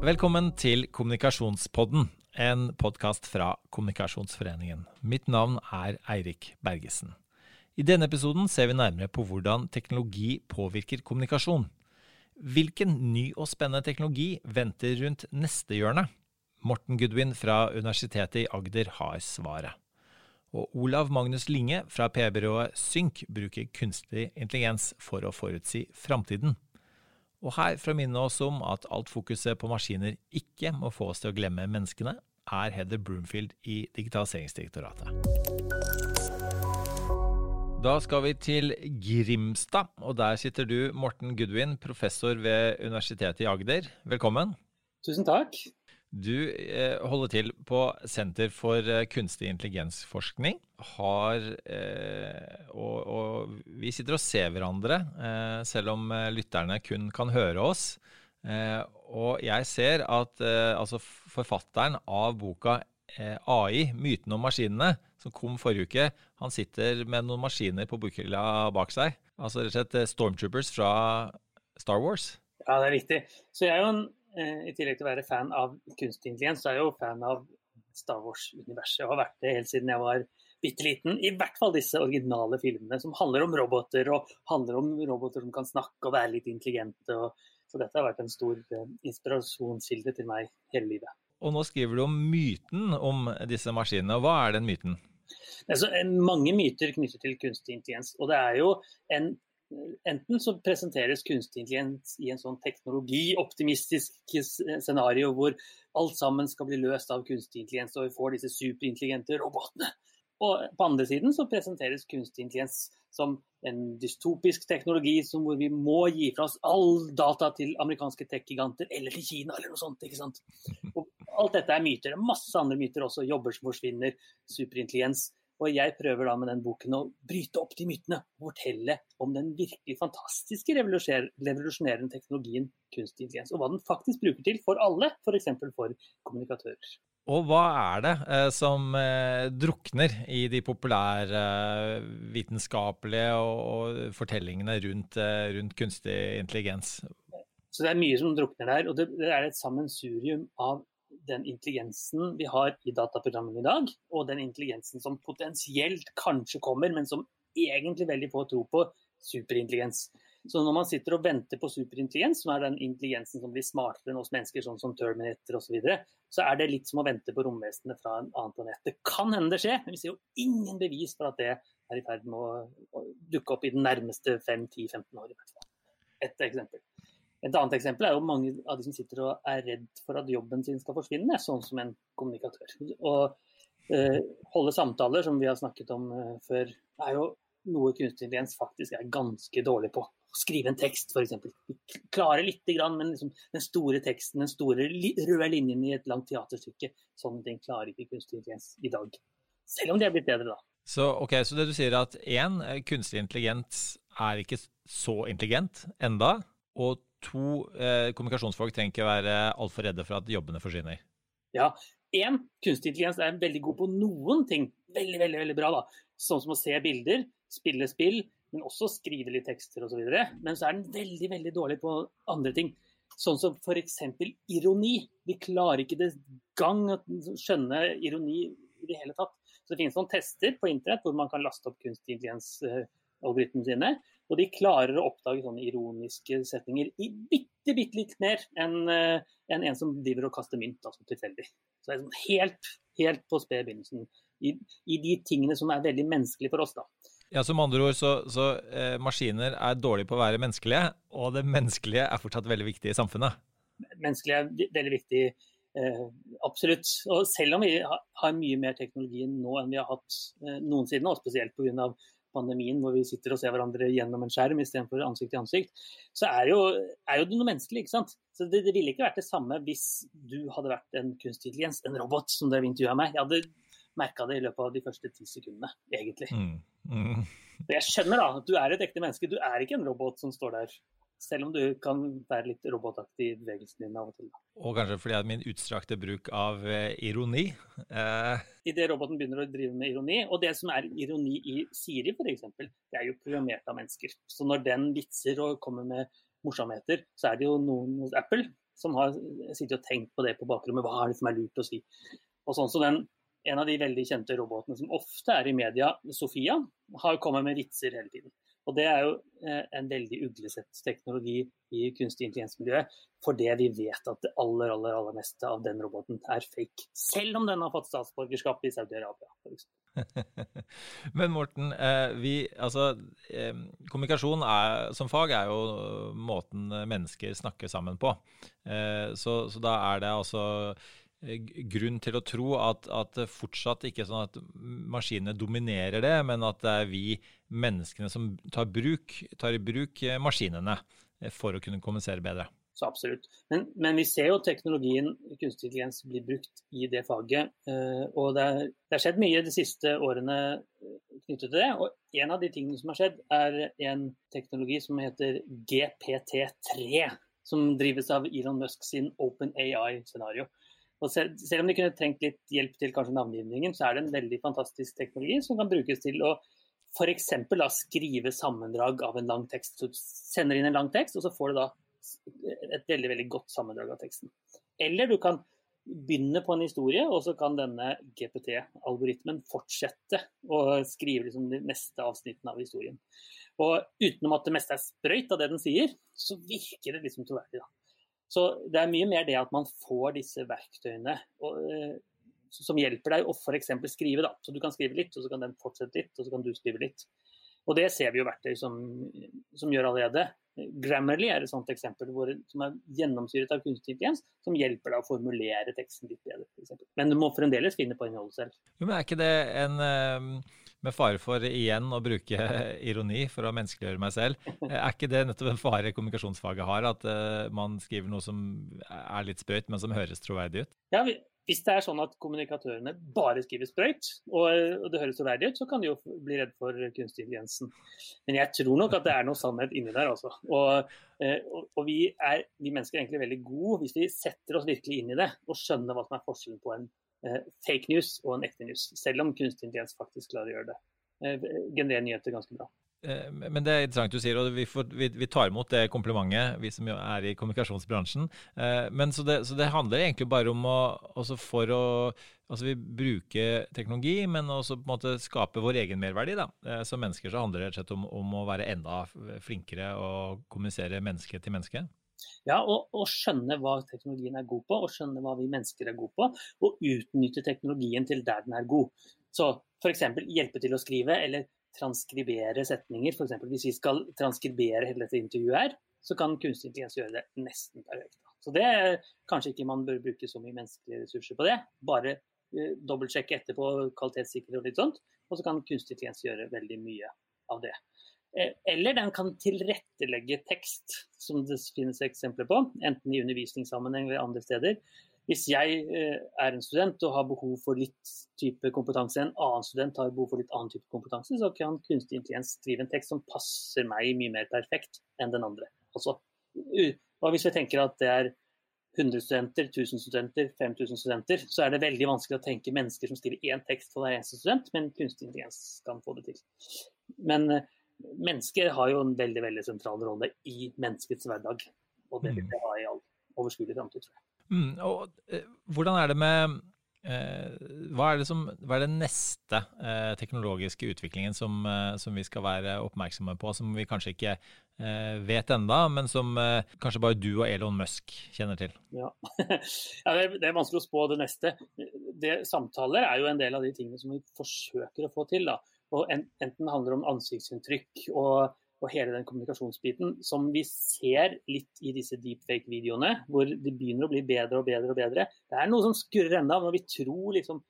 Velkommen til Kommunikasjonspodden, en podkast fra Kommunikasjonsforeningen. Mitt navn er Eirik Bergesen. I denne episoden ser vi nærmere på hvordan teknologi påvirker kommunikasjon. Hvilken ny og spennende teknologi venter rundt neste hjørne? Morten Goodwin fra Universitetet i Agder har svaret. Og Olav Magnus Linge fra PR-byrået Synk bruker kunstig intelligens for å forutsi framtiden. Og her for å minne oss om at alt fokuset på maskiner ikke må få oss til å glemme menneskene, er Heather Broomfield i Digitaliseringsdirektoratet. Da skal vi til Grimstad, og der sitter du, Morten Goodwin, professor ved Universitetet i Agder. Velkommen. Tusen takk. Du eh, holder til på Senter for eh, kunstig intelligensforskning. Har, eh, og, og, vi sitter og ser hverandre, selv om lytterne kun kan høre oss. Og jeg ser at altså forfatteren av boka AI, myten om maskinene, som kom forrige uke, han sitter med noen maskiner på bokhylla bak seg. Altså rett og slett Stormtroopers fra Star Wars. Ja, det er riktig. Så jeg er jo en i tillegg til å være fan av kunstig intelligens, så er jeg jo fan av Star Wars-universet. Og har vært det helt siden jeg var bitte liten. I hvert fall disse originale filmene som handler om roboter, og handler om roboter som kan snakke og være litt intelligente. Og, så dette har vært en stor uh, inspirasjonskilde til meg hele livet. Og nå skriver du om myten om disse maskinene. Hva er den myten? Det er så, mange myter knyttet til kunstig intelligens. Og det er jo en Enten så presenteres kunstig intelligens i en sånn teknologioptimistisk scenario hvor alt sammen skal bli løst av kunstig intelligens, og vi får disse superintelligente robotene. Og på andre siden så presenteres kunstig intelligens som en dystopisk teknologi hvor vi må gi fra oss all data til amerikanske tech-giganter eller til Kina eller noe sånt. ikke sant? Og alt dette er myter. Er masse andre myter også. Jobber som forsvinner, superintelligens. Og jeg prøver da med den boken å bryte opp de mytene og fortelle om den virkelig fantastiske revolusjonerende teknologien kunstig intelligens, og hva den faktisk bruker til for alle, f.eks. For, for kommunikatører. Og hva er det eh, som eh, drukner i de populære eh, og, og, fortellingene rundt, eh, rundt, kunstig intelligens? Så Det er mye som drukner der. og Det, det er et sammensurium av den intelligensen vi har i dataprogrammene i dag, og den intelligensen som potensielt kanskje kommer, men som egentlig veldig få tror på, superintelligens. Så når man sitter og venter på superintelligens, som er den intelligensen som blir smartere enn oss mennesker, sånn som Terminator osv., så, videre, så er det litt som å vente på romvesenet fra en annen planet. Det kan hende det skjer, men vi ser jo ingen bevis for at det er i ferd med å, dukke opp i den nærmeste 5-10-15 år. i hvert fall. Et eksempel. Et annet eksempel er jo mange av de som sitter og er redd for at jobben sin skal forsvinne, sånn som en kommunikatør. Å eh, holde samtaler, som vi har snakket om eh, før, er jo noe kunstig intelligens faktisk er ganske dårlig på. Skrive en tekst, f.eks. Vi klarer lite men liksom den store teksten, den store røde linjen i et langt teaterstykke, sånne ting klarer ikke kunstig intelligens i dag. Selv om de er blitt bedre, da. Så, okay, så det du sier er at én, kunstig intelligens er ikke så intelligent enda, og to eh, kommunikasjonsfolk trenger ikke være altfor redde for at jobbene forsvinner. Ja, én, kunstig intelligens er veldig god på noen ting. Veldig, veldig, veldig bra. da. Sånn som å se bilder, spille spill, men også skrive litt tekster osv. Men så er den veldig, veldig dårlig på andre ting. Sånn som f.eks. ironi. Vi klarer ikke det gang å skjønne ironi i det hele tatt. Så det finnes noen tester på internett hvor man kan laste opp kunstig intelligens-algoritmene sine. Og de klarer å oppdage sånne ironiske setninger i bitte, bitte litt mer enn en, eh, en som driver og kaster mynt, altså tilfeldig. Så det er sånn helt, helt på sped begynnelsen i, i, de tingene som er veldig menneskelige for oss, da. Ja, Som andre ord, så, så eh, maskiner er dårlige på å være menneskelige, og det menneskelige er fortsatt veldig viktig i samfunnet? Menneskelige er veldig viktig, eh, absolutt. Og selv om vi har, har, mye mer teknologi nå enn vi har hatt eh, noensinne, og spesielt pga pandemien hvor vi sitter og ser hverandre gjennom en skjerm istedenfor ansikt til ansikt, så er jo, er jo det noe menneskelig. ikke sant? Så det, det, ville ikke vært det samme hvis du hadde vært en kunstig intelligens, en robot, som dere intervjua meg. Jeg hadde merka det i løpet av de første ti sekundene, egentlig. Mm. Mm. Jeg skjønner da at du er et ekte menneske, du er ikke en robot som står der selv om du kan være litt robotaktig i bevegelsene din av og til. Og kanskje fordi at min utstrakte bruk av eh, ironi eh... Idet roboten begynner å drive med ironi, og det som er ironi i Siri f.eks., det er jo programmert av mennesker. Så når den vitser og kommer med morsomheter, så er det jo noen hos Apple som har sittet og tenkt på det på bakrommet. Hva er det som er lurt å si? Og sånn så den, En av de veldig kjente robotene som ofte er i media, Sofia, har kommet med vitser hele tiden. Og Det er jo eh, en veldig uglesett teknologi i kunstig intelligensmiljøet, fordi vi vet at det aller aller, aller meste av den roboten er fake. Selv om den har fått statsborgerskap i Saudi-Arabia. Men Morten, eh, vi, altså, eh, kommunikasjon er, som fag er jo måten mennesker snakker sammen på. Så, så da er det altså grunn til å tro at, det fortsatt ikke er sånn at maskinene dominerer det, men at det er vi menneskene som tar, bruk, tar i bruk maskinene for å kunne kommunisere bedre. Så absolutt. Men, men, vi ser jo teknologien kunstig intelligens blir brukt i det faget. Eh, og det har skjedd mye de siste årene eh, knyttet til det. Og en av de tingene som har skjedd, er en teknologi som heter GPT3. Som drives av Elon Musk sin OpenAI-scenario. Og selv, selv, om de kunne trengt litt hjelp til kanskje navngivningen, så er det en veldig fantastisk teknologi som kan brukes til å f.eks. skrive sammendrag av en lang tekst. Så du sender inn en lang tekst, og så får du da et veldig veldig godt sammendrag av teksten. Eller du kan begynne på en historie, og så kan denne GPT-algoritmen fortsette å skrive liksom de neste avsnittene av historien. Og utenom at det meste er sprøyt av det den sier, så virker det liksom troverdig. da. Så det er mye mer det at man får disse verktøyene og, eh, som hjelper deg å f.eks. skrive. da. Så Du kan skrive litt, og så kan den fortsette litt, og så kan du skrive litt. Og Det ser vi jo verktøy som, som gjør allerede. Grammarly er et sånt eksempel hvor, som er gjennomsyret av kunstig intelligens, som hjelper deg å formulere teksten litt bedre. Men du må fremdeles finne på innholdet selv. Men Er ikke det en eh, med fare for igjen å bruke ironi for å menneskeliggjøre meg selv. Er ikke det nettopp en fare kommunikasjonsfaget har, at uh, man skriver noe som er litt sprøyt, men som høres troverdig ut? Ja, hvis det er sånn at kommunikatørene bare skriver sprøyt, og, det høres troverdig ut, så kan de jo bli redd for kunstig intelligensen. Men jeg tror nok at det er noe sannhet inni der, altså. Og, eh, og, og vi, er, vi mennesker er egentlig veldig gode hvis vi setter oss virkelig inn i det og skjønner hva som er forskjellen på en Eh, fake news og en ekte news, selv om kunstig intelligens faktisk klarer å gjøre det. Eh, generere nyheter ganske bra. Eh, men det er interessant du sier, og vi, får, vi, vi, tar imot det komplimentet, vi som er i kommunikasjonsbransjen. Men så det, så det handler egentlig bare om å også for å Altså vi bruker teknologi, men også på en måte skape vår egen merverdi. da. Som mennesker så handler det rett og slett om, om å være enda flinkere og kommunisere menneske til menneske. Ja, og, skjønne hva teknologien er god på, og skjønne hva vi mennesker er gode på. Og utnytte teknologien til der den er god. Så f.eks. hjelpe til å skrive, eller transkribere setninger. F.eks. hvis vi skal transkribere hele dette intervjuet her, så kan kunstig intelligens gjøre det nesten perfekt. Så det er kanskje ikke man bør bruke så mye menneskelige ressurser på det. Bare uh, dobbeltsjekke etterpå, kvalitetssikre og litt sånt. Og så kan kunstig intelligens gjøre veldig mye av det. Eh, eller den kan tilrettelegge tekst, som det finnes eksempler på, enten i undervisningssammenheng eller andre steder. Hvis jeg eh, er en student og har behov for litt type kompetanse, en annen student har behov for litt annen type kompetanse, så kan kunstig intelligens skrive en tekst som passer meg mye mer perfekt enn den andre. Altså, hva hvis vi tenker at det er 100 studenter, 1000 studenter, 5000 studenter, så er det veldig vanskelig å tenke mennesker som skriver én tekst for hver eneste student, men kunstig intelligens kan få det til. Men eh, mennesker har jo en veldig veldig sentral rolle i menneskets hverdag. Og det vil mm. det ha i all overskuelig framtid, tror jeg. Mm, og, eh, hvordan er det med eh, hva, er det som, hva er den neste eh, teknologiske utviklingen som, eh, som, vi skal være oppmerksomme på, som vi kanskje ikke eh, vet enda, men som eh, kanskje bare du og Elon Musk kjenner til? Ja, ja det, er, det, er, vanskelig å spå det neste. Det, samtaler er jo en del av de tingene som vi forsøker å få til. da og enten handler om ansiktsinntrykk og, og, hele den kommunikasjonsbiten, som vi ser litt i disse deepfake-videoene, hvor det begynner å bli bedre og bedre og bedre. Det er noe som skurrer enda, når vi tror liksom,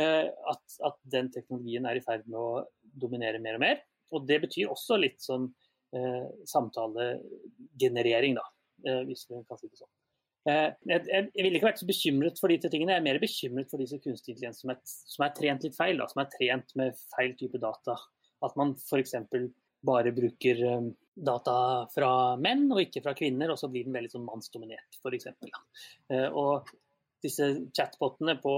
eh, at, at, den teknologien er i ferd med å dominere mer og mer. Og det betyr også litt sånn eh, samtalegenerering, da, eh, hvis vi kan si det sånn. Eh, jeg, jeg, ville ikke vært så bekymret for de tingene. Jeg er mer bekymret for disse kunstig intelligens som, som, er trent litt feil, da, som er trent med feil type data. At man f.eks. bare bruker um, data fra menn og ikke fra kvinner, og så blir den veldig sånn mannsdominert, f.eks. Uh, og disse chatbotene på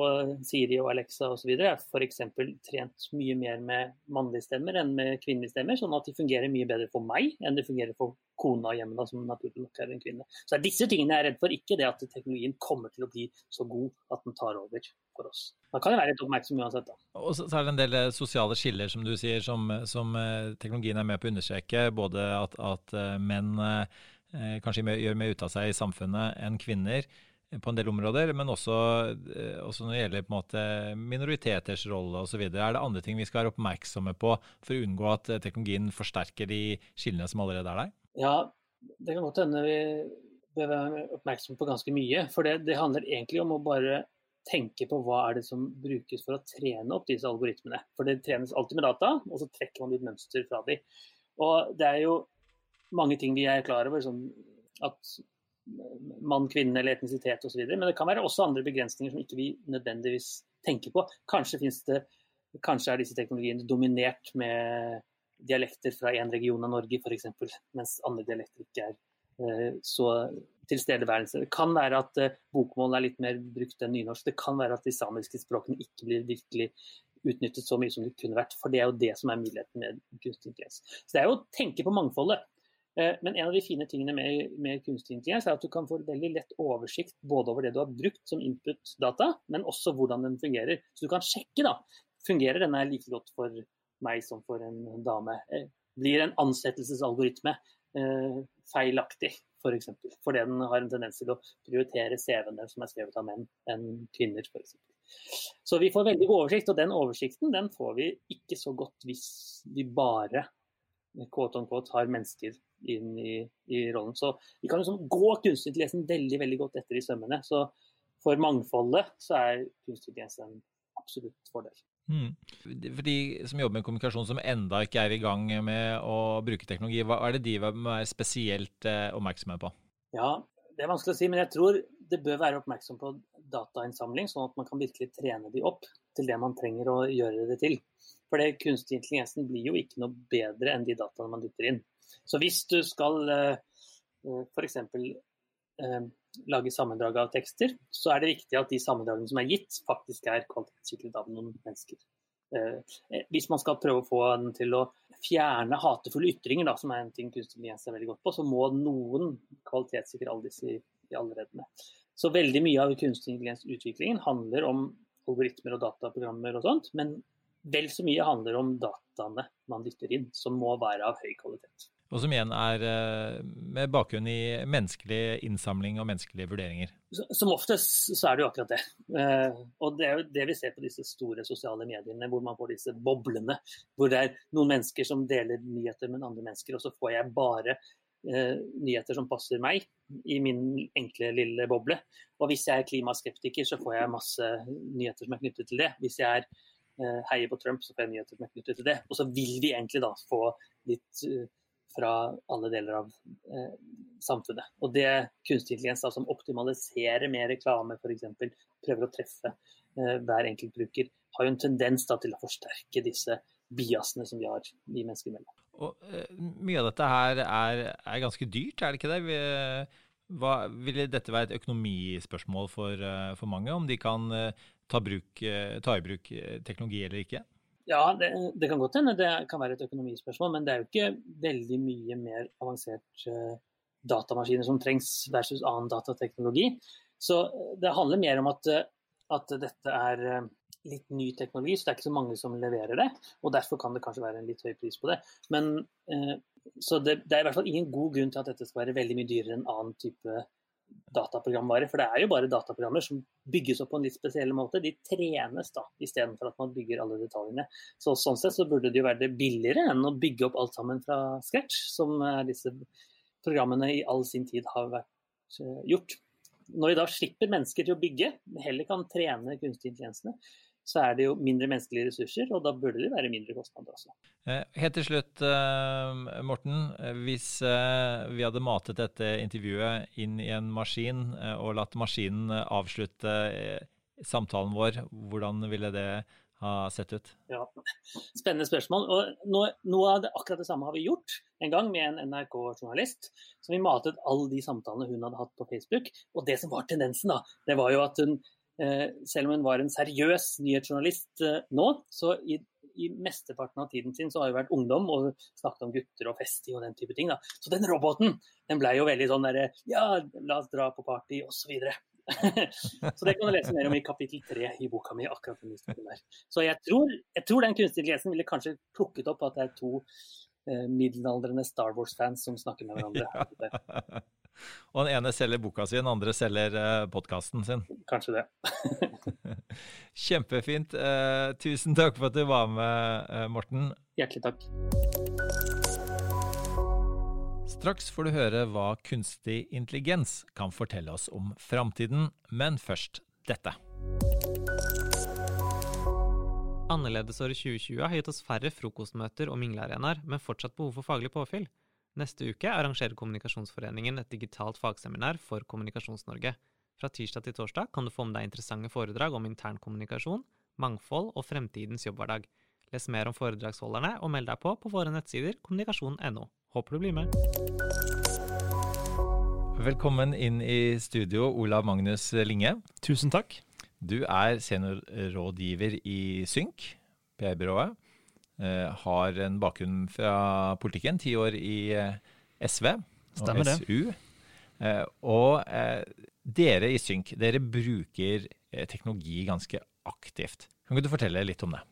Siri og Alexa osv. er f.eks. trent mye mer med mannlige stemmer enn med kvinnelige stemmer, sånn at de fungerer mye bedre for meg enn de fungerer for kona hjemme, da, som naturlig nok er en kvinne. Så er disse tingene jeg er redd for, ikke det at teknologien kommer til å bli så god at den tar over for oss. Man kan være litt oppmerksom uansett, da. Og så er det en del eh, sosiale skiller, som du sier, som, som eh, teknologien er med på å understreke. Både at, at eh, menn eh, kanskje gjør mer ut av seg i samfunnet enn kvinner på en del områder, men også, eh, også når det gjelder på en måte minoriteters rolle osv. Er det andre ting vi skal være oppmerksomme på for å unngå at eh, teknologien forsterker de skillene som allerede er der? Ja, det kan godt hende vi bør være oppmerksomme på ganske mye. For det, det handler egentlig om å bare tenke på hva er det som brukes for å trene opp disse algoritmene. For det trenes alltid med data, og så trekker man litt mønster fra dem. Og det er jo mange ting vi er klar over, Sånn at mann, kvinne eller etnisitet osv. Men det kan være også andre begrensninger som ikke vi nødvendigvis tenker på. Kanskje, det, kanskje er disse teknologiene dominert med dialekter fra én region av Norge f.eks., mens andre dialekter ikke er eh, så tilstedeværelse. Det kan være at eh, er litt mer brukt enn nynorsk. Det kan være at de samiske språkene ikke blir virkelig utnyttet så mye som de kunne vært. For det er jo det som er muligheten med kunstig intelligens. Så det er jo å tenke på mangfoldet. Eh, men en av de fine tingene med, med kunstig intelligens er at du kan få veldig lett oversikt både over det du har brukt som input-data, men også hvordan den fungerer. Så du kan sjekke da, fungerer denne like godt for meg som for en dame. Eh, blir en ansettelsesalgoritme eh, feilaktig, f.eks. For eksempel, fordi den har en tendens til å prioritere CV-ene som er skrevet av menn, enn kvinner f.eks. Så vi får veldig god oversikt, og den oversikten den får vi ikke så godt hvis vi bare quote on quote, har mennesker inn i, i rollen. Så vi kan liksom gå kunstig intelligens veldig veldig godt etter i sømmene. Så for mangfoldet så er kunstig intelligens en absolutt fordel. Mm. For de som jobber med kommunikasjon som enda ikke er i gang med å bruke teknologi, hva er det de må være spesielt eh, oppmerksomme på? Ja, Det er vanskelig å si, men jeg tror det bør være oppmerksom på datainnsamling, sånn at man kan virkelig trene de opp til det man trenger å gjøre det til. For det kunstig intelligensen blir jo ikke noe bedre enn de dataene man dytter inn. Så hvis du skal uh, eh, f.eks. Uh, lage sammendrag av tekster, så er det viktig at de sammendragene som er gitt, faktisk er kvalitetssikret av noen mennesker. Hvis man skal prøve å få den til å fjerne hatefulle ytringer, da, som er en ting kunstig intelligens er veldig godt på, så må noen kvalitetssikre alle disse i, i allerede. Så veldig mye av kunstig intelligens-utviklingen handler om algoritmer og dataprogrammer og sånt, men vel så mye handler om dataene man dytter inn, som må være av høy kvalitet. Og som igjen er eh, med bakgrunn i menneskelig innsamling og menneskelige vurderinger. Som oftest så er det jo akkurat det. Eh, og det er jo det vi ser på disse store sosiale mediene, hvor man får disse boblene. Hvor det er noen mennesker som deler nyheter med andre mennesker, og så får jeg bare nyheter som passer meg i min enkle, lille boble. Og hvis jeg er klimaskeptiker, så får jeg masse nyheter som er knyttet til det. Hvis jeg er Eh, heier på Trump, så får jeg nyheter som er knyttet til det. Og så vil vi egentlig da få litt uh, fra alle deler av eh, samfunnet. Og det kunstig intelligens da, som optimaliserer med reklame f.eks., prøver å treffe eh, hver enkelt bruker, har jo en tendens da, til å forsterke disse biasene som vi har i mennesker imellom. Og, mye av dette her er, er, ganske dyrt, er det ikke det? Vi, hva, vil dette være et økonomispørsmål for, for mange? Om de kan ta, bruk, eh, ta i bruk eh, teknologi eller ikke? Ja, det, det, kan godt hende det kan være et økonomispørsmål, men det er jo ikke veldig mye mer avansert uh, datamaskiner som trengs versus annen datateknologi. Så det handler mer om at, at dette er litt ny teknologi, så det er ikke så mange som leverer det. Og derfor kan det kanskje være en litt høy pris på det. Men, eh, så det, det, er i hvert fall ingen god grunn til at dette skal være veldig mye dyrere enn annen type dataprogramvare. For det er jo bare dataprogrammer som bygges opp på en litt spesiell måte. De trenes da, istedenfor at man bygger alle detaljene. Så Sånn sett så burde det jo være billigere enn å bygge opp alt sammen fra scratch, som disse programmene i all sin tid har vært eh, gjort. Når vi da slipper mennesker til å bygge, heller kan trene kunstig intelligensene, så er det jo mindre menneskelige ressurser, og da burde det være mindre kostnader også. Eh, helt til slutt, eh, Morten. Hvis eh, vi hadde matet dette intervjuet inn i en maskin og latt maskinen avslutte samtalen vår, hvordan ville det ha sett ut? Ja, Spennende spørsmål. og noe, noe, av det, akkurat det samme har vi gjort en gang med en NRK-journalist. som Vi matet alle de samtalene hun hadde hatt på Facebook. Og det som var tendensen, da, det var jo at hun, selv om hun var en seriøs nyhetsjournalist eh, nå, så i, i mesteparten av tiden sin så har hun vært ungdom og snakket om gutter og festing og den type ting. da. Så den roboten den ble jo veldig sånn derre Ja, la oss dra på party, osv. så så det kan du lese mer om i kapittel tre i boka mi. akkurat den der. Så jeg tror, jeg tror den kunstige intelligensen ville kanskje plukket opp at det er to eh, middelaldrende Star Wars-fans som snakker med hverandre. Ja. Og den ene selger boka si, den andre selger uh, podkasten sin. Kanskje det. Kjempefint. Uh, tusen takk for at du var med, uh, Morten. Hjertelig takk. Straks får du høre hva kunstig intelligens kan fortelle oss om framtiden, men først dette. Annerledesåret 2020 har gitt oss færre frokostmøter og minglearenaer, men fortsatt behov for faglig påfyll. Neste uke arrangerer Kommunikasjonsforeningen et digitalt fagseminar for Kommunikasjons-Norge. Fra tirsdag til torsdag kan du få med deg interessante foredrag om internkommunikasjon, mangfold og fremtidens jobbhverdag. Les mer om foredragsholderne og meld deg på på våre nettsider kommunikasjon.no. Håper du blir med. Velkommen inn i studio, Olav Magnus Linge. Tusen takk. Du er seniorrådgiver i Synk, PR-byrået. Eh, har en bakgrunn fra politikken, ti år i eh, SV Stemmer og SU. Det. og dere i Synk, dere bruker teknologi ganske aktivt. Kan ikke du fortelle litt om det?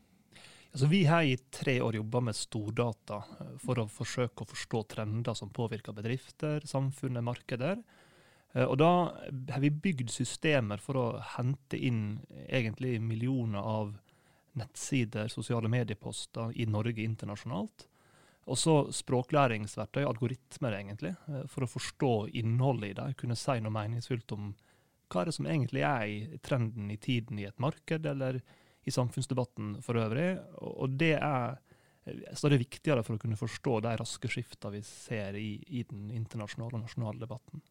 Altså, vi har i tre år jobba med stordata eh, for å forsøke å forstå trender som påvirker bedrifter, samfunnet, markeder. Eh, og da har vi bygd systemer for å hente inn egentlig millioner av nettsider, sosiale medieposter i Norge internasjonalt. Og så språklæringsverktøy, algoritmer egentlig, eh, for å forstå innholdet i det. Kunne si noe meningsfylt om hva er det som egentlig er i trenden i tiden i et marked, eller i samfunnsdebatten for øvrig. Og det er stadig viktigere for å kunne forstå de raske skiftene vi ser i, i, den internasjonale og nasjonale debatten.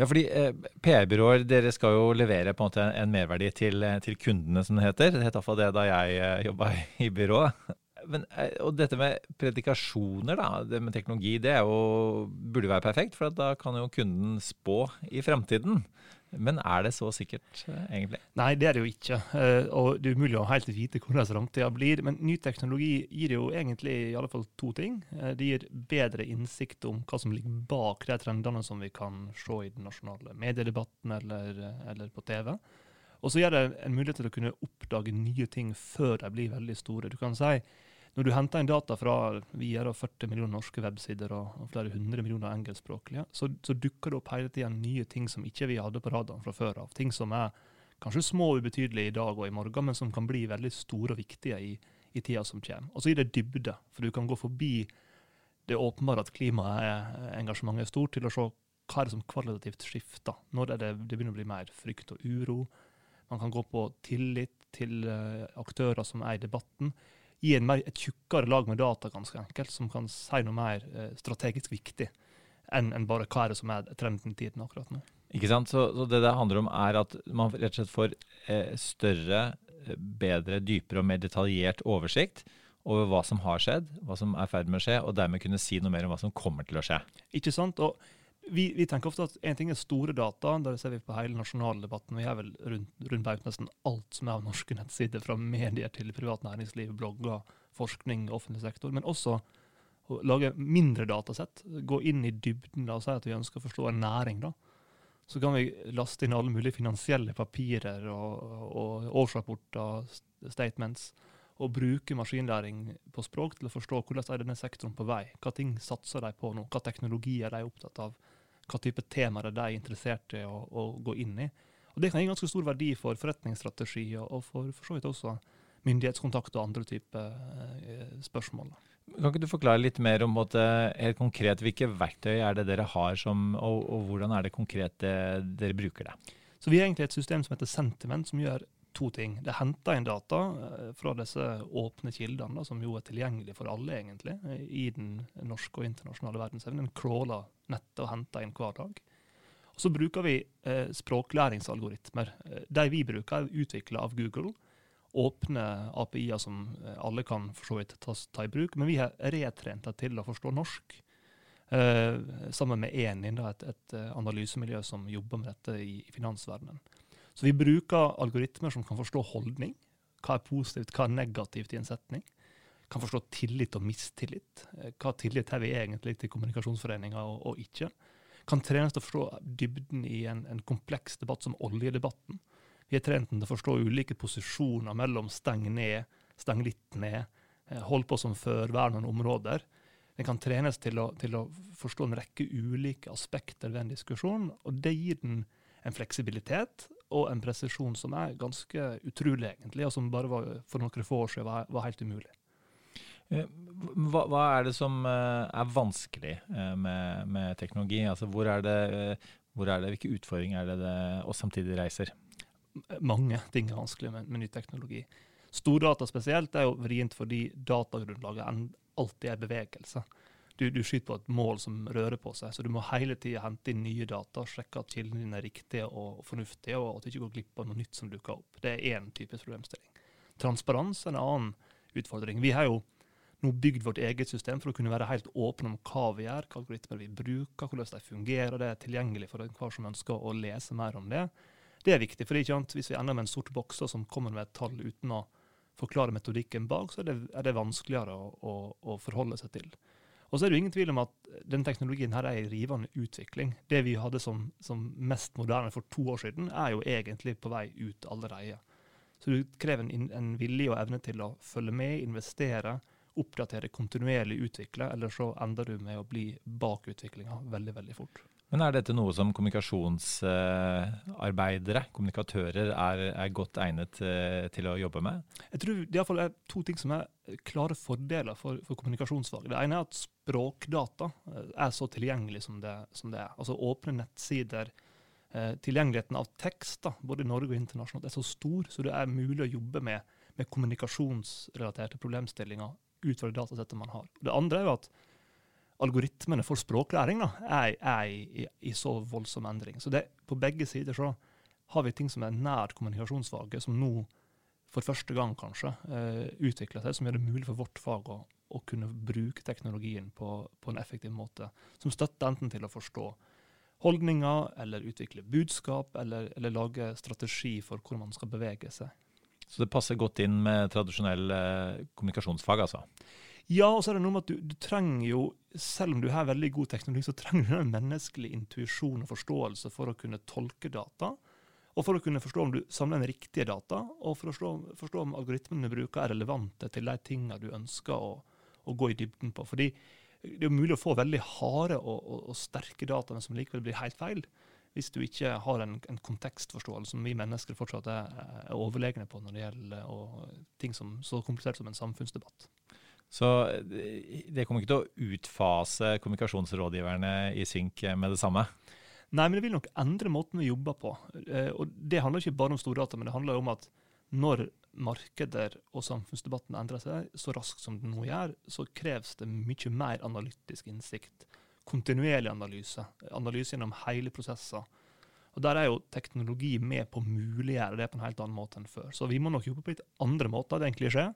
Ja, fordi eh, PR-byråer dere skal jo levere på en måte en merverdi til, til kundene, som det heter. Det het iallfall det da jeg eh, jobba i byrået. Men, eh, og dette med predikasjoner, da, det med teknologi, det jo, burde være perfekt. For da kan jo kunden spå i fremtiden. Men er det så sikkert, eh, egentlig? Nei, det er det jo ikke. Eh, og det er umulig å helt vite hvordan framtida blir. Men ny teknologi gir jo egentlig i alle fall to ting. Eh, det gir bedre innsikt om hva som ligger bak de trendene som vi kan se i den nasjonale mediedebatten eller, eller på TV. Og så gir det en mulighet til å kunne oppdage nye ting før de blir veldig store. Du kan si når du henter inn data fra vi er 40 millioner norske websider og, flere hundre millioner engelskspråklige, så, så, dukker det opp hele tida nye ting som ikke vi hadde på radaren fra før av. Ting som er kanskje små og ubetydelige i dag og i morgen, men som kan bli veldig store og viktige i, i tida som kommer. Og så gir det dybde, for du kan gå forbi det åpenbare at klimaengasjementet er stort, til å se hva er det som kvalitativt skifter. Når det, det begynner å bli mer frykt og uro. Man kan gå på tillit til uh, aktører som er i debatten gi en mer, et tjukkere lag med data, ganske enkelt, som kan si noe mer eh, strategisk viktig enn en bare hva er det som er trenden i tiden akkurat nå. Ikke sant? Så, så, det det handler om, er at man rett og slett får eh, større, eh, bedre, dypere og mer detaljert oversikt over hva som har skjedd, hva som er i ferd med å skje, og dermed kunne si noe mer om hva som kommer til å skje. Ikke sant? Og vi, vi, tenker ofte at en ting er store data, der ser vi på hele nasjonaldebatten. Vi har vel rundt, rundt nesten alt som er av norske nettsider, fra medier til privat næringsliv, blogger, forskning, offentlig sektor. Men også å lage mindre datasett. Gå inn i dybden og si at vi ønsker å forstå en næring. da. Så kan vi laste inn alle mulige finansielle papirer og, og årsrapporter, statements og bruke maskinlæring på språk til å forstå hvordan er denne sektoren på vei. Hva ting satser de på nå, hva teknologier de er opptatt av, hva type temaer de er interessert i å, å, gå inn i. Og Det kan gi ganske stor verdi for forretningsstrategi og for, for så vidt også myndighetskontakt og andre typer eh, spørsmål. Kan ikke du forklare litt mer om måte, helt konkret hvilke verktøy er det dere har, som, og, og, hvordan er det konkret det, dere bruker det? Så Vi har egentlig et system som heter Sentiment, som gjør to ting. Det henter inn data eh, fra disse åpne kildene, som jo er tilgjengelige for alle, egentlig, i den norske og internasjonale verdensevnen. Den crawler nettet og henter inn hver dag. Og så bruker vi eh, språklæringsalgoritmer. Eh, de vi bruker, er utvikla av Google. åpne API-er som eh, alle kan for så vidt ta, ta, i bruk. Men vi har retrent det til å forstå norsk. Eh, sammen med Enin, et, et, eh, analysemiljø som jobber med dette i, i finansverdenen. Så vi bruker algoritmer som kan forstå holdning. Hva er positivt, hva er negativt i en setning. Kan forstå tillit og mistillit. Eh, hva tillit har vi egentlig til kommunikasjonsforeninger og, og ikke. Kan trenes til å forstå dybden i en, en kompleks debatt som oljedebatten vi har trent til å forstå ulike posisjoner mellom steng ned, steng litt ned, eh, hold på som før, vær noen områder. Den kan trenes til å, til å, forstå en rekke ulike aspekter ved en diskusjon. og Det gir den en fleksibilitet og en presisjon som er ganske utrolig, egentlig, og som bare var, for noen få år siden var, var helt umulig. Eh, hva, hva, er det som eh, er vanskelig med, med teknologi? Altså, hvor, er det, hvor er det, hvilke utfordringer er det det og samtidig reiser? mange ting er vanskelig med, med ny teknologi. Stordata spesielt er jo vrient fordi datagrunnlaget alltid er bevegelse. Du, du, skyter på et mål som rører på seg, så du må hele tida hente inn nye data, sjekke at kildene dine er riktige og fornuftige, og at du ikke går glipp av noe nytt som dukker opp. Det er én type problemstilling. Transparens er en annen utfordring. Vi har jo nå bygd vårt eget system for å kunne være helt åpne om hva vi gjør, hva algoritmer vi bruker, hvordan de fungerer. Det er tilgjengelig for enhver som ønsker å lese mer om det. Det er viktig, for det er ikke annet, hvis vi ender med en sort boks som kommer med et tall uten å forklare metodikken bak, så er det, er det vanskeligere å, å, å, forholde seg til. Og så er det jo ingen tvil om at den teknologien her er i rivende utvikling. Det vi hadde som, som, mest moderne for to år siden, er jo egentlig på vei ut allerede. Så det krever en, en vilje og evne til å følge med, investere, oppdatere, kontinuerlig utvikle, eller så ender du med å bli bak utviklinga veldig, veldig fort. Men er dette noe som kommunikasjonsarbeidere, kommunikatører, er, er godt egnet eh, til å jobbe med? Jeg tror det er to ting som er klare fordeler for, for kommunikasjonsfag. Det ene er at språkdata eh, er så tilgjengelig som det, som det er. Altså åpne nettsider. Eh, tilgjengeligheten av tekst både i Norge og internasjonalt er så stor, så det er mulig å jobbe med, med kommunikasjonsrelaterte problemstillinger ut fra det datasettet man har. Det andre er jo at algoritmene for språklæring da, er, er i, i, så voldsom endring. Så det, på begge sider så har vi ting som er nært kommunikasjonsfaget, som nå for første gang kanskje uh, utvikler seg, som gjør det mulig for vårt fag å, å kunne bruke teknologien på, på, en effektiv måte. Som støtter enten til å forstå holdninger, eller utvikle budskap, eller, eller lage strategi for hvordan man skal bevege seg. Så det passer godt inn med tradisjonell uh, kommunikasjonsfag, altså? Ja, og så er det noe med at du, du, trenger jo, selv om du har veldig god teknologi, så trenger du en menneskelig intuisjon og forståelse for å kunne tolke data. Og for å kunne forstå om du samler inn riktige data, og for å forstå, forstå om algoritmene du bruker er relevante til de tingene du ønsker å, å, gå i dybden på. Fordi det er jo mulig å få veldig harde og, og, og sterke data, men som likevel blir helt feil. Hvis du ikke har en, en kontekstforståelse som vi mennesker fortsatt er, er overlegne på når det gjelder og, ting som så komplisert som en samfunnsdebatt. Så det kommer ikke til å utfase kommunikasjonsrådgiverne i synk med det samme? Nei, men det vil nok endre måten vi jobber på. Eh, og Det handler ikke bare om stordata, men det handler om at når markeder og samfunnsdebatten endrer seg så raskt som det nå gjør, så kreves det mye mer analytisk innsikt. Kontinuerlig analyse. Analyse gjennom hele prosesser. Og Der er jo teknologi med på å muliggjøre det på en helt annen måte enn før. Så vi må nok jobbe på litt andre måter. Det egentlig skjer.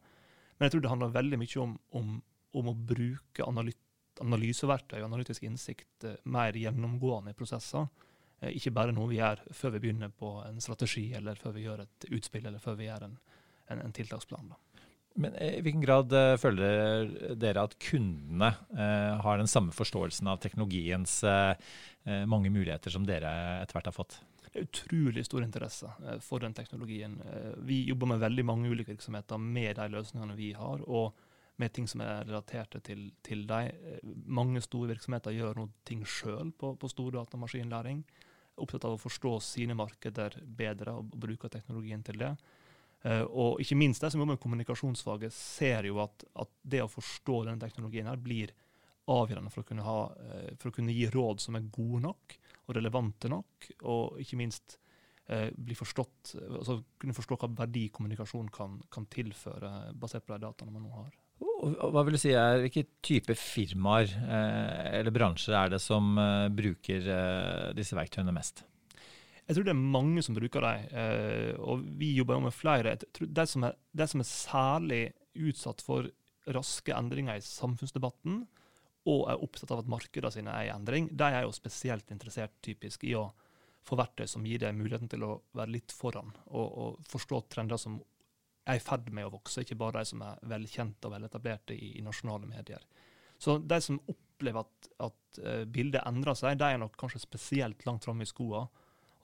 Men jeg tror det handler veldig mye om, om, om å bruke analyseverktøy og analytisk innsikt eh, mer gjennomgående i prosesser. Eh, ikke bare noe vi gjør før vi begynner på en strategi, eller før vi gjør et utspill, eller før vi gjør en, en, en tiltaksplan. Da. Men eh, I hvilken grad uh, føler dere at kundene uh, har den samme forståelsen av teknologiens mange muligheter som dere etter hvert har fått? det er utrolig stor interesse eh, for den teknologien. Eh, vi jobber med veldig mange ulike virksomheter med de løsningene vi har, og med ting som er relaterte til, til dem. Eh, mange store virksomheter gjør noe ting sjøl på, på stor datamaskinlæring. Opptatt av å forstå sine markeder bedre og bruke teknologien til det. Og ikke minst de som jobber med kommunikasjonsfaget, ser jo at, at det å forstå denne teknologien her blir avgjørende for å, kunne ha, for å kunne gi råd som er gode nok og relevante nok, og ikke minst eh, bli forstått, altså kunne forstå hva verdi kommunikasjon kan, kan tilføre, basert på de dataene man nå har. Hva vil du si er, Hvilke type firmaer eh, eller bransjer er det som eh, bruker eh, disse verktøyene mest? Jeg tror det er mange som bruker dem, eh, og vi jobber jo med flere. Det som, er, det som er særlig utsatt for raske endringer i samfunnsdebatten, og er opptatt av at markedene sine er i endring, de er jo spesielt interessert typisk i å få verktøy som gir dem muligheten til å være litt foran og, og forstå trender som er i ferd med å vokse, ikke bare de som er velkjente og veletablerte i, i nasjonale medier. Så de som opplever at, at uh, bildet endrer seg, de er nok kanskje spesielt langt framme i skoa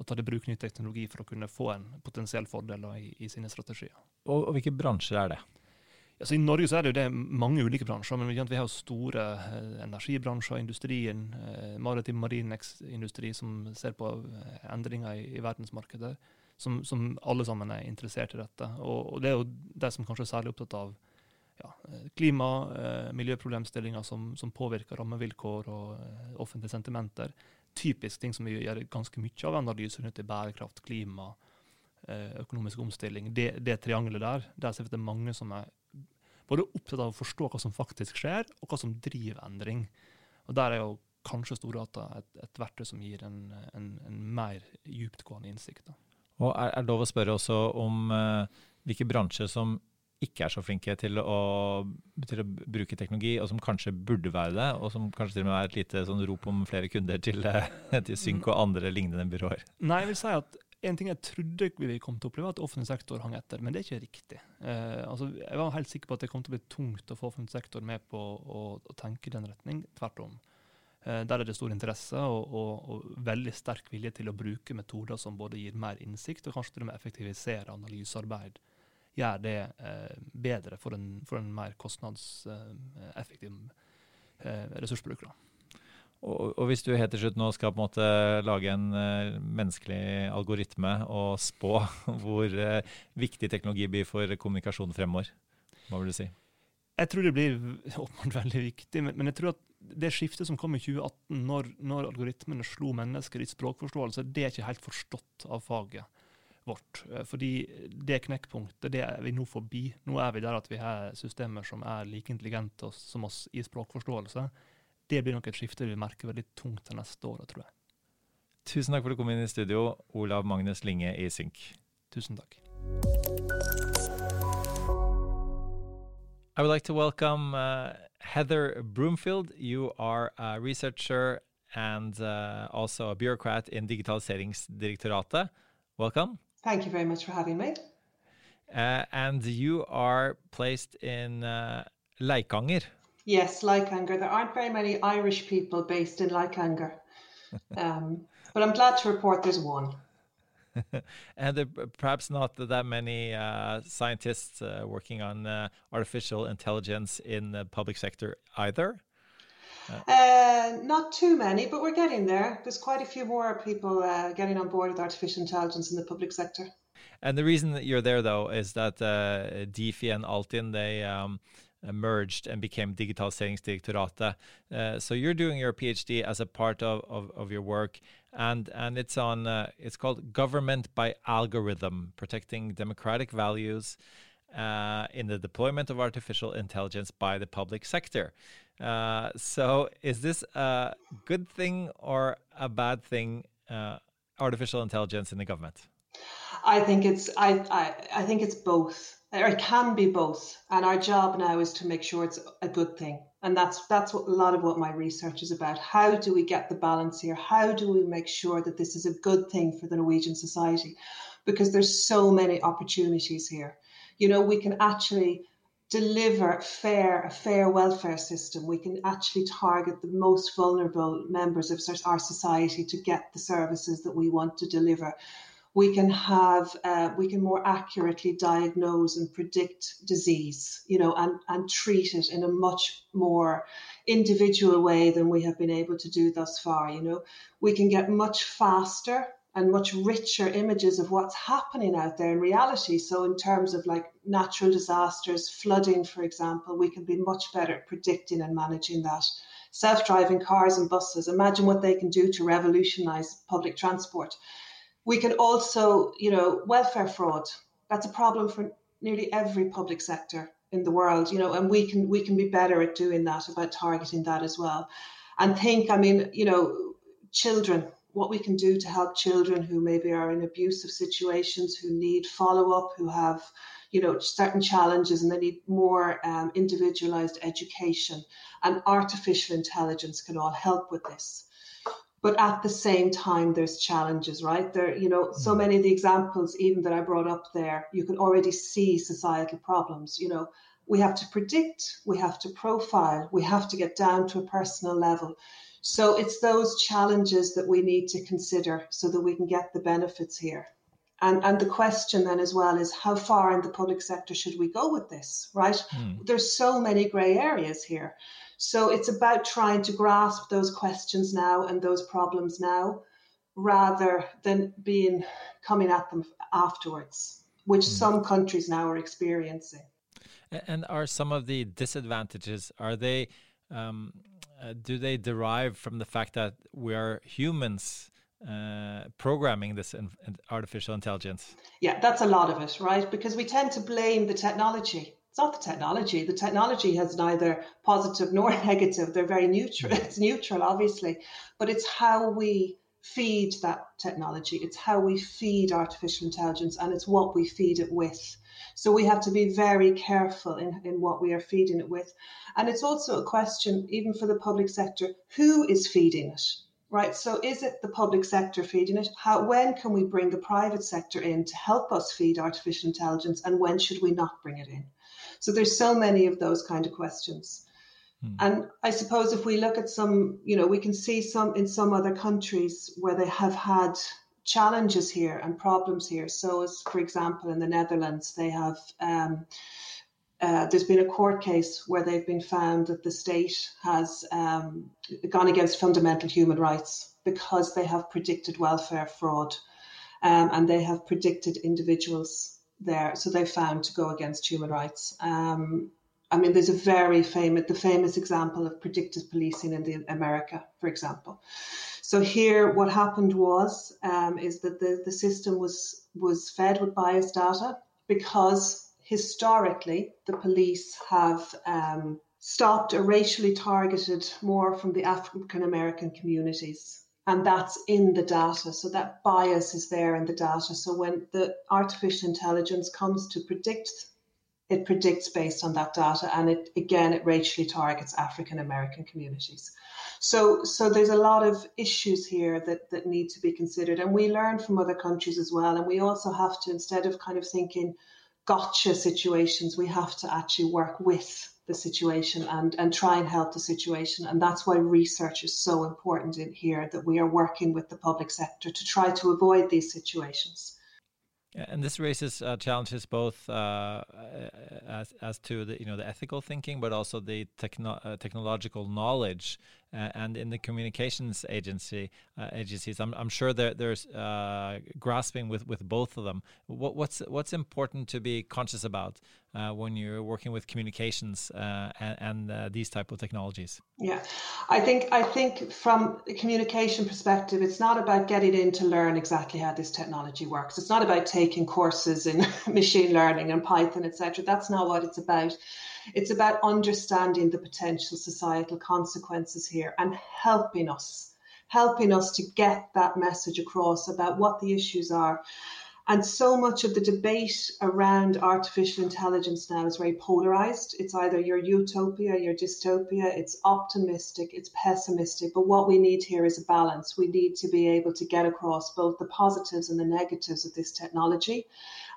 og tar i bruk ny teknologi for å kunne få en potensiell fordel i, i, sine strategier. Og, og hvilke bransjer er det? Altså, I Norge så er det det mange ulike bransjer, men vi har jo store eh, energibransjer, industrien, eh, maritim marin industri som ser på eh, endringer i, i verdensmarkedet, som, som, alle sammen er interessert i dette. Og, og, det er jo de som kanskje er særlig opptatt av ja, klima, eh, miljøproblemstillinger som, som, påvirker rammevilkår og eh, offentlige sentimenter. Typisk ting som vi gjør ganske mye av analyser rundt i bærekraft, klima, eh, økonomisk omstilling. Det, det triangelet der, der ser vi at det er mange som er både opptatt av å forstå hva som faktisk skjer, og hva som driver endring. Og Der er jo kanskje Stordata et, et verktøy som gir en, en, en mer dyptgående innsikt. Da. Og er, det lov å spørre også om uh, hvilke bransjer som ikke er så flinke til å, til å, bruke teknologi, og som kanskje burde være det, og som kanskje til og med er et lite sånn rop om flere kunder til, til Synk og andre lignende byråer? Nei, jeg vil si at en ting jeg trodde vi kom til å oppleve, at offentlig sektor hang etter, men det er ikke riktig. Eh, altså, jeg var helt sikker på at det kom til å bli tungt å få offentlig sektor med på å, å tenke i den retning. Tvert om. Eh, der er det stor interesse og, og, og, veldig sterk vilje til å bruke metoder som både gir mer innsikt, og kanskje til og med effektivisere analysearbeid. Gjør det eh, bedre for en, for en, mer kostnadseffektiv eh, ressursbruk. Da. Og, og, hvis du helt til slutt nå skal på en måte lage en uh, menneskelig algoritme og spå hvor uh, viktig teknologi blir for kommunikasjon fremover, hva vil du si? Jeg tror det blir åpenbart veldig viktig, men, men, jeg tror at det skiftet som kom i 2018, når, når algoritmene slo mennesker i språkforståelse, det er ikke helt forstått av faget vårt. Eh, fordi det knekkpunktet det er vi nå forbi. Nå er vi der at vi har systemer som er like intelligente som oss i språkforståelse det blir nok et skifte vi merker veldig tungt til neste år, tror jeg. Tusen takk for at du kom inn i studio, Olav Magnus Linge i Synk. Tusen takk. I would like to welcome uh, Heather Broomfield. You are a researcher and uh, also a bureaucrat in Digitaliseringsdirektoratet. Welcome. Thank you very much for having me. Uh, and you are placed in uh, Leikanger. Yes, Lycanger. There aren't very many Irish people based in Lycanger. Um, but I'm glad to report there's one. and there, perhaps not that many uh, scientists uh, working on uh, artificial intelligence in the public sector either. Uh, not too many, but we're getting there. There's quite a few more people uh, getting on board with artificial intelligence in the public sector. And the reason that you're there, though, is that uh, DeFi and Altin they um, merged and became Digitaliseringsdirektoratet. Uh, so you're doing your PhD as a part of, of, of your work, and and it's on uh, it's called Government by Algorithm: Protecting Democratic Values. Uh, in the deployment of artificial intelligence by the public sector. Uh, so, is this a good thing or a bad thing? Uh, artificial intelligence in the government. I think it's I, I, I think it's both or it can be both. And our job now is to make sure it's a good thing. And that's that's what a lot of what my research is about. How do we get the balance here? How do we make sure that this is a good thing for the Norwegian society? Because there's so many opportunities here. You know, we can actually deliver fair a fair welfare system. We can actually target the most vulnerable members of our society to get the services that we want to deliver we can have uh, we can more accurately diagnose and predict disease you know and and treat it in a much more individual way than we have been able to do thus far you know we can get much faster and much richer images of what's happening out there in reality so in terms of like natural disasters flooding for example we can be much better at predicting and managing that self-driving cars and buses imagine what they can do to revolutionize public transport we can also, you know, welfare fraud. That's a problem for nearly every public sector in the world, you know, and we can we can be better at doing that about targeting that as well. And think, I mean, you know, children, what we can do to help children who maybe are in abusive situations, who need follow up, who have you know certain challenges and they need more um, individualized education. And artificial intelligence can all help with this. But at the same time there's challenges right? There you know so mm. many of the examples even that i brought up there you can already see societal problems you know. We have to predict we have to profile we have to get down to a personal level so it's those challenges that we need to consider so that we can get the benefits here and, and the question then as well is how far in the public sector should we go with this, right? Mm. There's so many grey areas here. So it's about trying to grasp those questions now and those problems now rather than being coming at them afterwards, which mm. some countries now are experiencing. And are some of the disadvantages, are they, um, uh, do they derive from the fact that we are humans uh, programming this in, in artificial intelligence? Yeah, that's a lot of it, right? Because we tend to blame the technology. It's not the technology. The technology has neither positive nor negative. They're very neutral. It's neutral, obviously, but it's how we feed that technology. It's how we feed artificial intelligence, and it's what we feed it with. So we have to be very careful in, in what we are feeding it with. And it's also a question, even for the public sector, who is feeding it? right? So is it the public sector feeding it? How when can we bring the private sector in to help us feed artificial intelligence, and when should we not bring it in? So there's so many of those kind of questions. Hmm. And I suppose if we look at some, you know, we can see some in some other countries where they have had challenges here and problems here. So, as for example, in the Netherlands, they have um, uh, there's been a court case where they've been found that the state has um, gone against fundamental human rights because they have predicted welfare fraud um, and they have predicted individuals there. So they found to go against human rights. Um, I mean, there's a very famous, the famous example of predictive policing in the America, for example. So here, what happened was um, is that the, the system was was fed with biased data because historically, the police have um, stopped or racially targeted more from the African American communities. And that's in the data. So that bias is there in the data. So when the artificial intelligence comes to predict, it predicts based on that data. And it again, it racially targets African American communities. So, so there's a lot of issues here that, that need to be considered. And we learn from other countries as well. And we also have to, instead of kind of thinking, gotcha situations, we have to actually work with the situation and, and try and help the situation. And that's why research is so important in here that we are working with the public sector to try to avoid these situations. And this raises uh, challenges both uh, as, as to the you know the ethical thinking, but also the techno uh, technological knowledge. Uh, and in the communications agency uh, agencies, I'm, I'm sure there, there's uh, grasping with, with both of them. What, what's what's important to be conscious about uh, when you're working with communications uh, and, and uh, these type of technologies? Yeah, I think I think from a communication perspective, it's not about getting in to learn exactly how this technology works. It's not about taking courses in machine learning and Python, etc. That's not what it's about. It's about understanding the potential societal consequences here and helping us, helping us to get that message across about what the issues are and so much of the debate around artificial intelligence now is very polarized. It's either your utopia, your dystopia, it's optimistic, it's pessimistic. But what we need here is a balance. We need to be able to get across both the positives and the negatives of this technology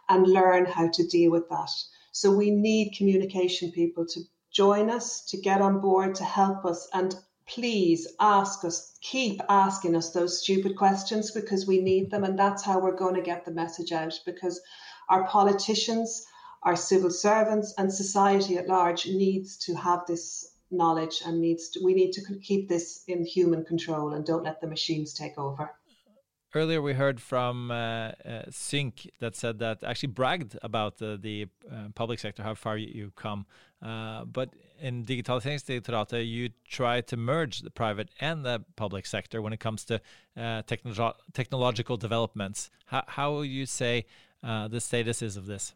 and learn how to deal with that. So we need communication people to join us, to get on board, to help us. And please ask us, keep asking us those stupid questions because we need them. And that's how we're going to get the message out because our politicians, our civil servants, and society at large needs to have this knowledge and needs to, we need to keep this in human control and don't let the machines take over. Earlier, we heard from uh, uh, Sync that said that actually bragged about uh, the public sector, how far you, you come. But in Digitaliseringsdirektoratet, you try to merge the private and the public sector when it comes to technolo technological developments. How, how will you say the status is of this?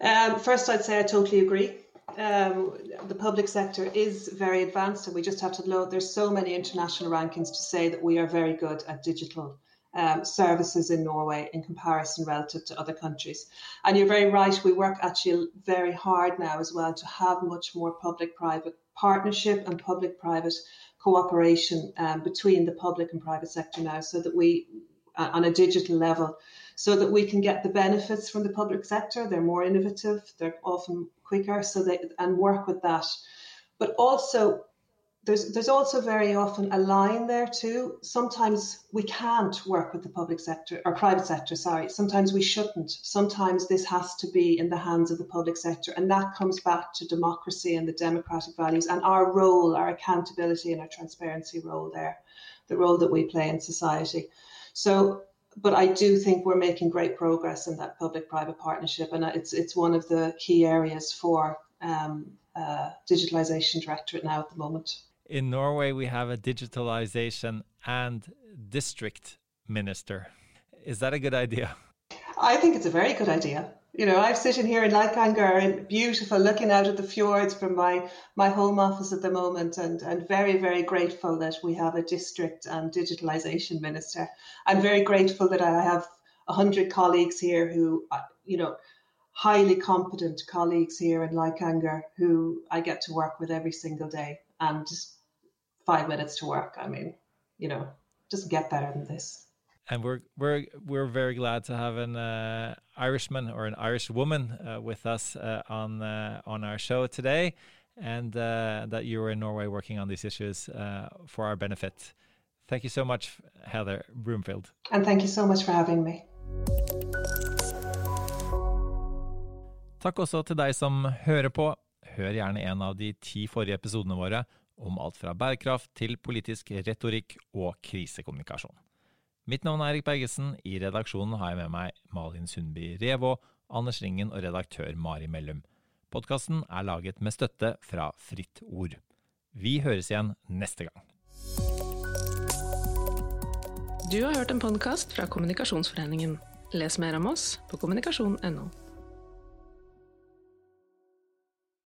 Um, first, I'd say I totally agree. um, the public sector is very advanced, and we just have to know there's so many international rankings to say that we are very good at digital um, services in Norway in comparison relative to other countries. And you're very right, we work actually very hard now as well to have much more public private partnership and public private cooperation um, between the public and private sector now so that we, uh, on a digital level, so that we can get the benefits from the public sector. They're more innovative, they're often quicker, so they and work with that. But also there's there's also very often a line there too. Sometimes we can't work with the public sector or private sector, sorry. Sometimes we shouldn't. Sometimes this has to be in the hands of the public sector. And that comes back to democracy and the democratic values and our role, our accountability and our transparency role there, the role that we play in society. So but I do think we're making great progress in that public-private partnership, and it's it's one of the key areas for um, uh, digitalization directorate now at the moment in Norway, we have a digitalization and district minister. Is that a good idea? I think it's a very good idea. You know, I'm sitting here in Leikanger, beautiful, looking out at the fjords from my, my home office at the moment, and, and very, very grateful that we have a district and digitalization minister. I'm very grateful that I have 100 colleagues here who, uh, you know, highly competent colleagues here in Leikanger who I get to work with every single day. And just five minutes to work. I mean, you know, doesn't get better than this. And we're we're we're very glad to have an uh, Irishman or an Irish woman uh, with us uh, on uh, on our show today, and uh, that you were in Norway working on these issues uh, for our benefit. Thank you so much, Heather Broomfield. And thank you so much for having me. Takk også til deg som hører på. Hør gjerne en av de ti forrige episodene våre om alt fra bærekraft til politisk retorikk og krisekommunikasjon. Mitt navn er Erik Bergesen. I redaksjonen har jeg med meg Malin Sundby Revå, Anders Ringen og redaktør Mari Mellum. Podkasten er laget med støtte fra Fritt Ord. Vi høres igjen neste gang. Du har hørt en podkast fra Kommunikasjonsforeningen. Les mer om oss på kommunikasjon.no.